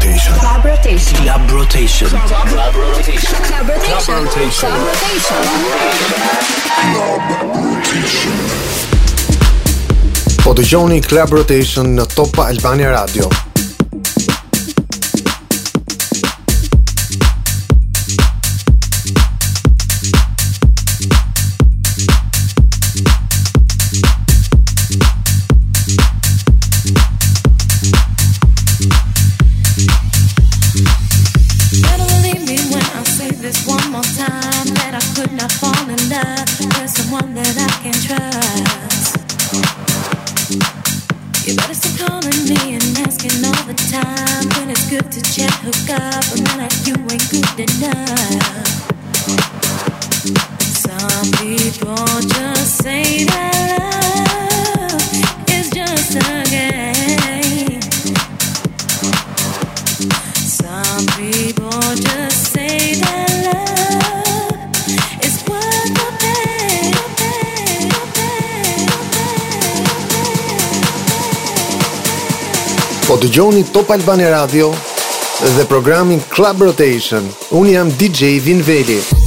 Rotation. Club Rotation. Club Rotation. Club Rotation. Club Rotation. Club Rotation. Club Rotation. Po të gjoni Club Rotation në Topa Albania Radio. The night Some people just say Po dgjoni Top Albani Radio dhe programin Club Rotation. Unë jam DJ Vinveli. Veli.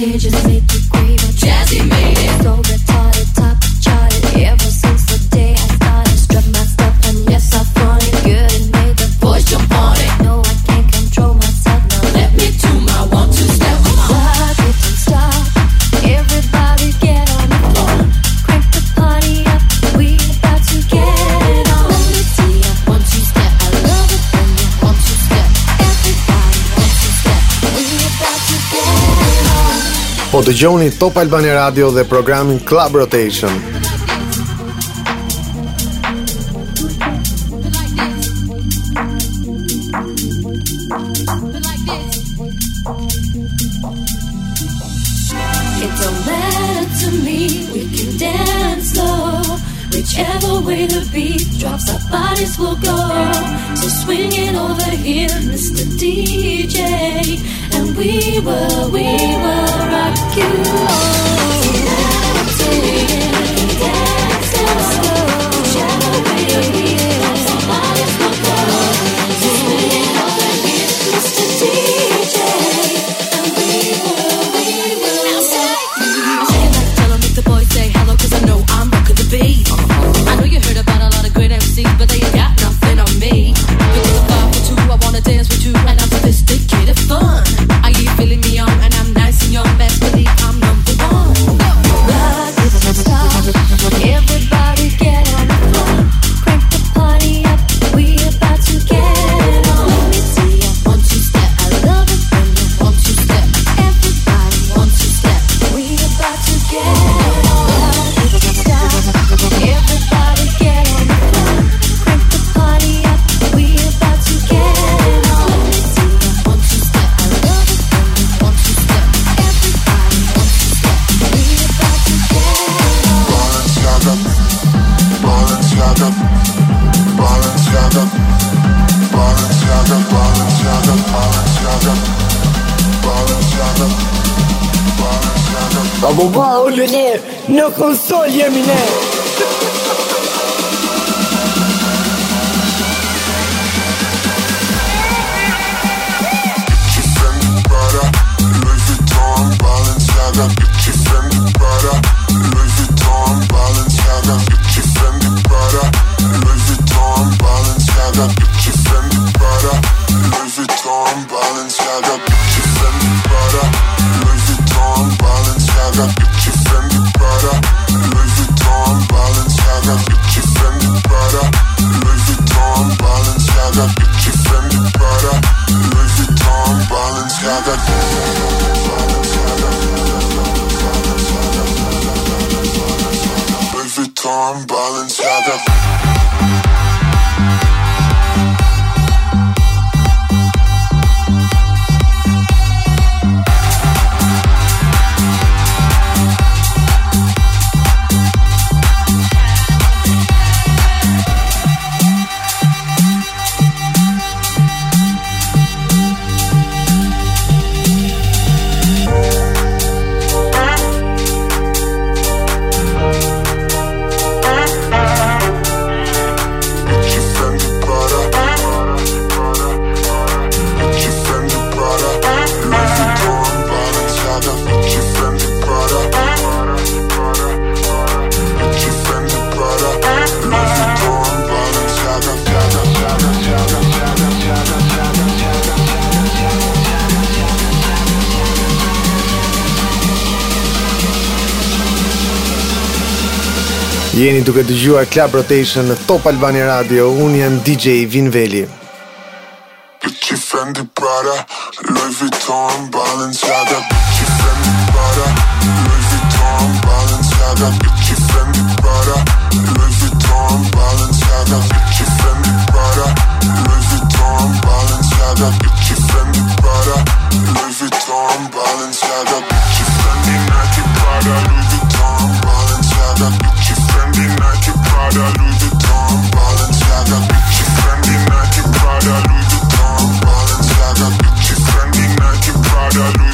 contagious Dëgjoni Top Albani Radio dhe programin Club Rotation. It don't matter to me, we can dance slow. Whichever way the beat drops, our bodies will go. So swing it over here, Mr. DJ we will, we will rock you all. Gidiyorsun sol yemine Balenciaga, Gucci, Fendi, Prada Louis Vuitton, Balenciaga, Gucci, Fendi, Prada Jeni duke të Club Rotation në Top Albani Radio, unë jam DJ Vin Veli. Bitch you from Louis Vuitton, Balenciaga Bitch you from the Louis Vuitton, Balenciaga Bitch you from the Louis Vuitton, Balenciaga Bitch you from the Louis Vuitton, Balenciaga Bitch Prada, Louis Vuitton, Balenciaga, Gucci, Fendi, Nike, Prada, Louis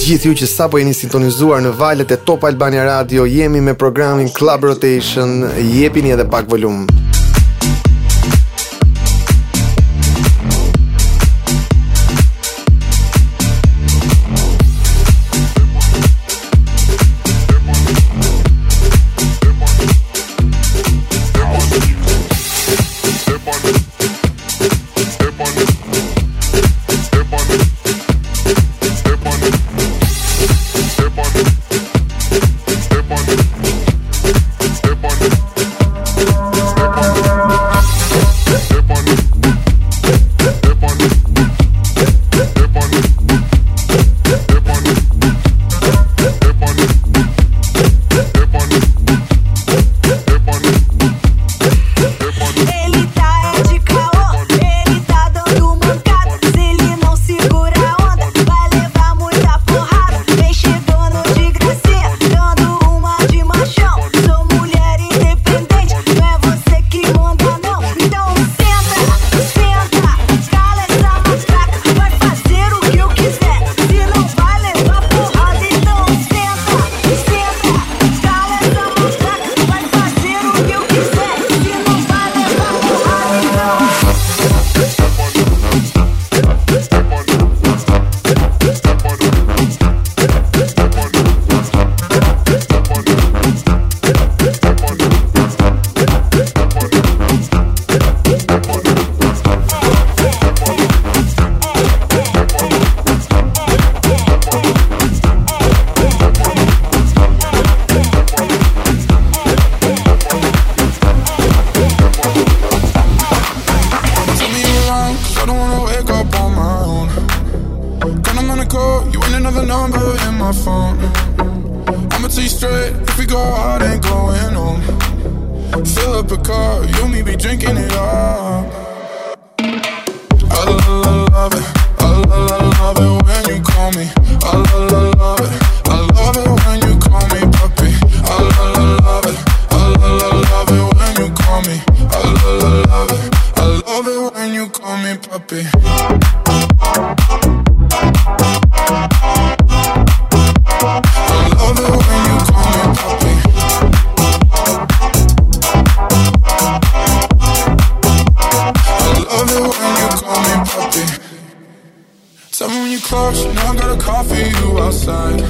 gjithë ju që sa po jeni sintonizuar në valet e Top Albania Radio, jemi me programin Club Rotation, jepini edhe pak volumë. another number in my phone. I'ma tell you straight, if we go hard, ain't going home. Fill up a car, you and me be drinking it up. I love, it, I it when you call me. I it, I love it when you call me, puppy. I it, I it when you call me. I it, I love it when you call me, puppy. side.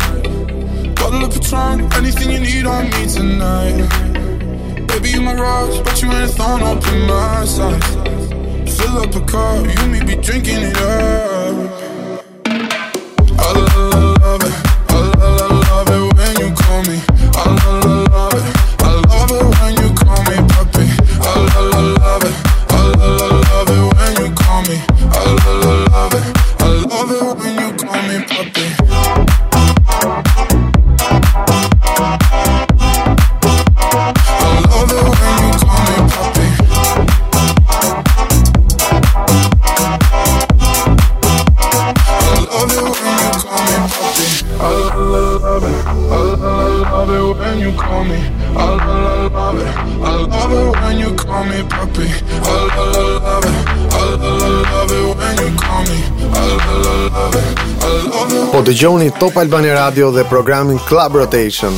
Bottle of Patron, anything you need on me tonight. Baby, you my rock, but you ain't thorn up in my size. Fill up a cup, you may be drinking it up. happy I love it, I love it, I love it when you call me I love it, I love it Po të gjoni Top Albani Radio dhe programin Club Rotation.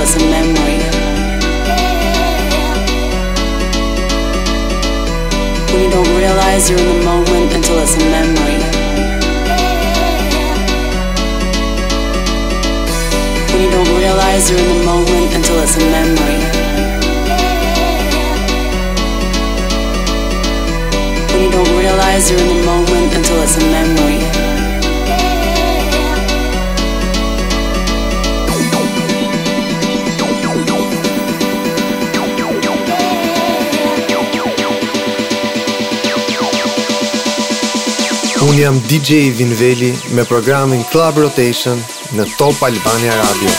was a memory. When you don't realize you're in the moment until it's a memory. When you don't realize you're in the moment until it's a memory. Un jam DJ Vinveli me programin Club Rotation në Top Albania Radio.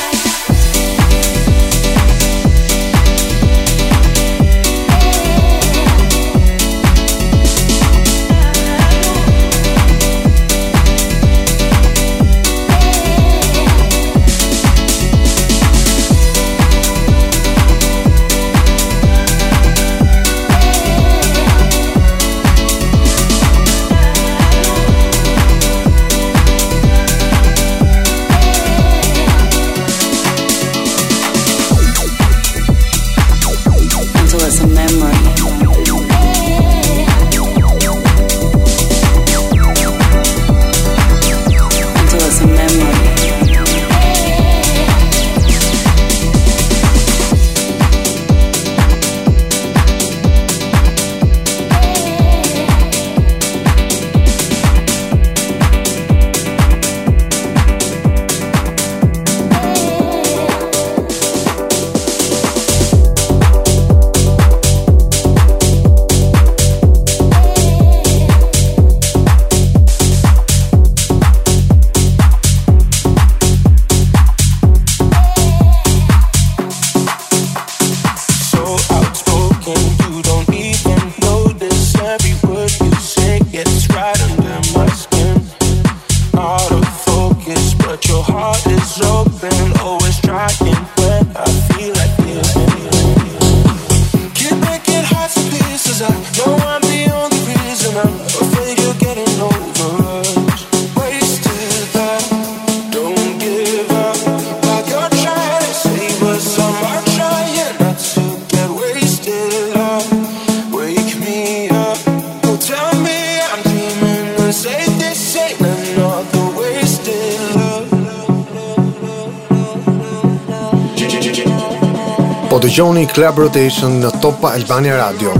dëgjoni Club Rotation në Top Albania Radio.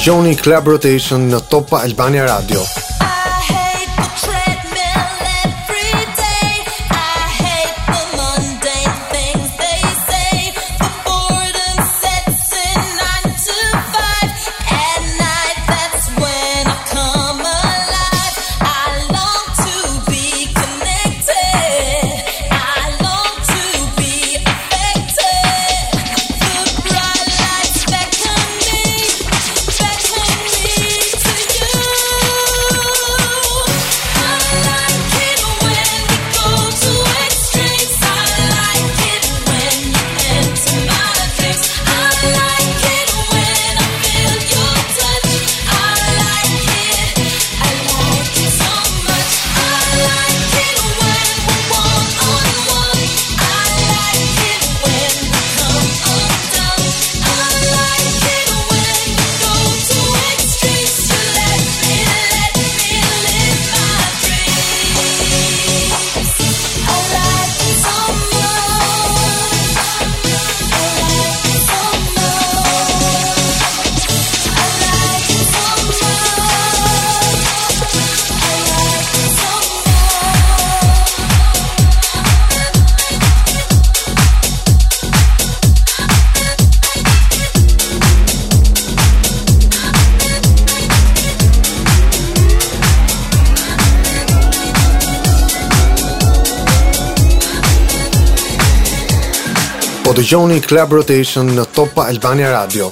dëgjoni Club Rotation në Top Albania Radio. po dëgjoni Club Rotation në Top Albania Radio.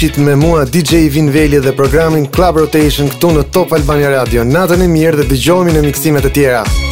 ishit me mua DJ Vin Veli dhe programin Club Rotation këtu në Top Albania Radio. Natën e mirë dhe dëgjohemi në miksimet e tjera.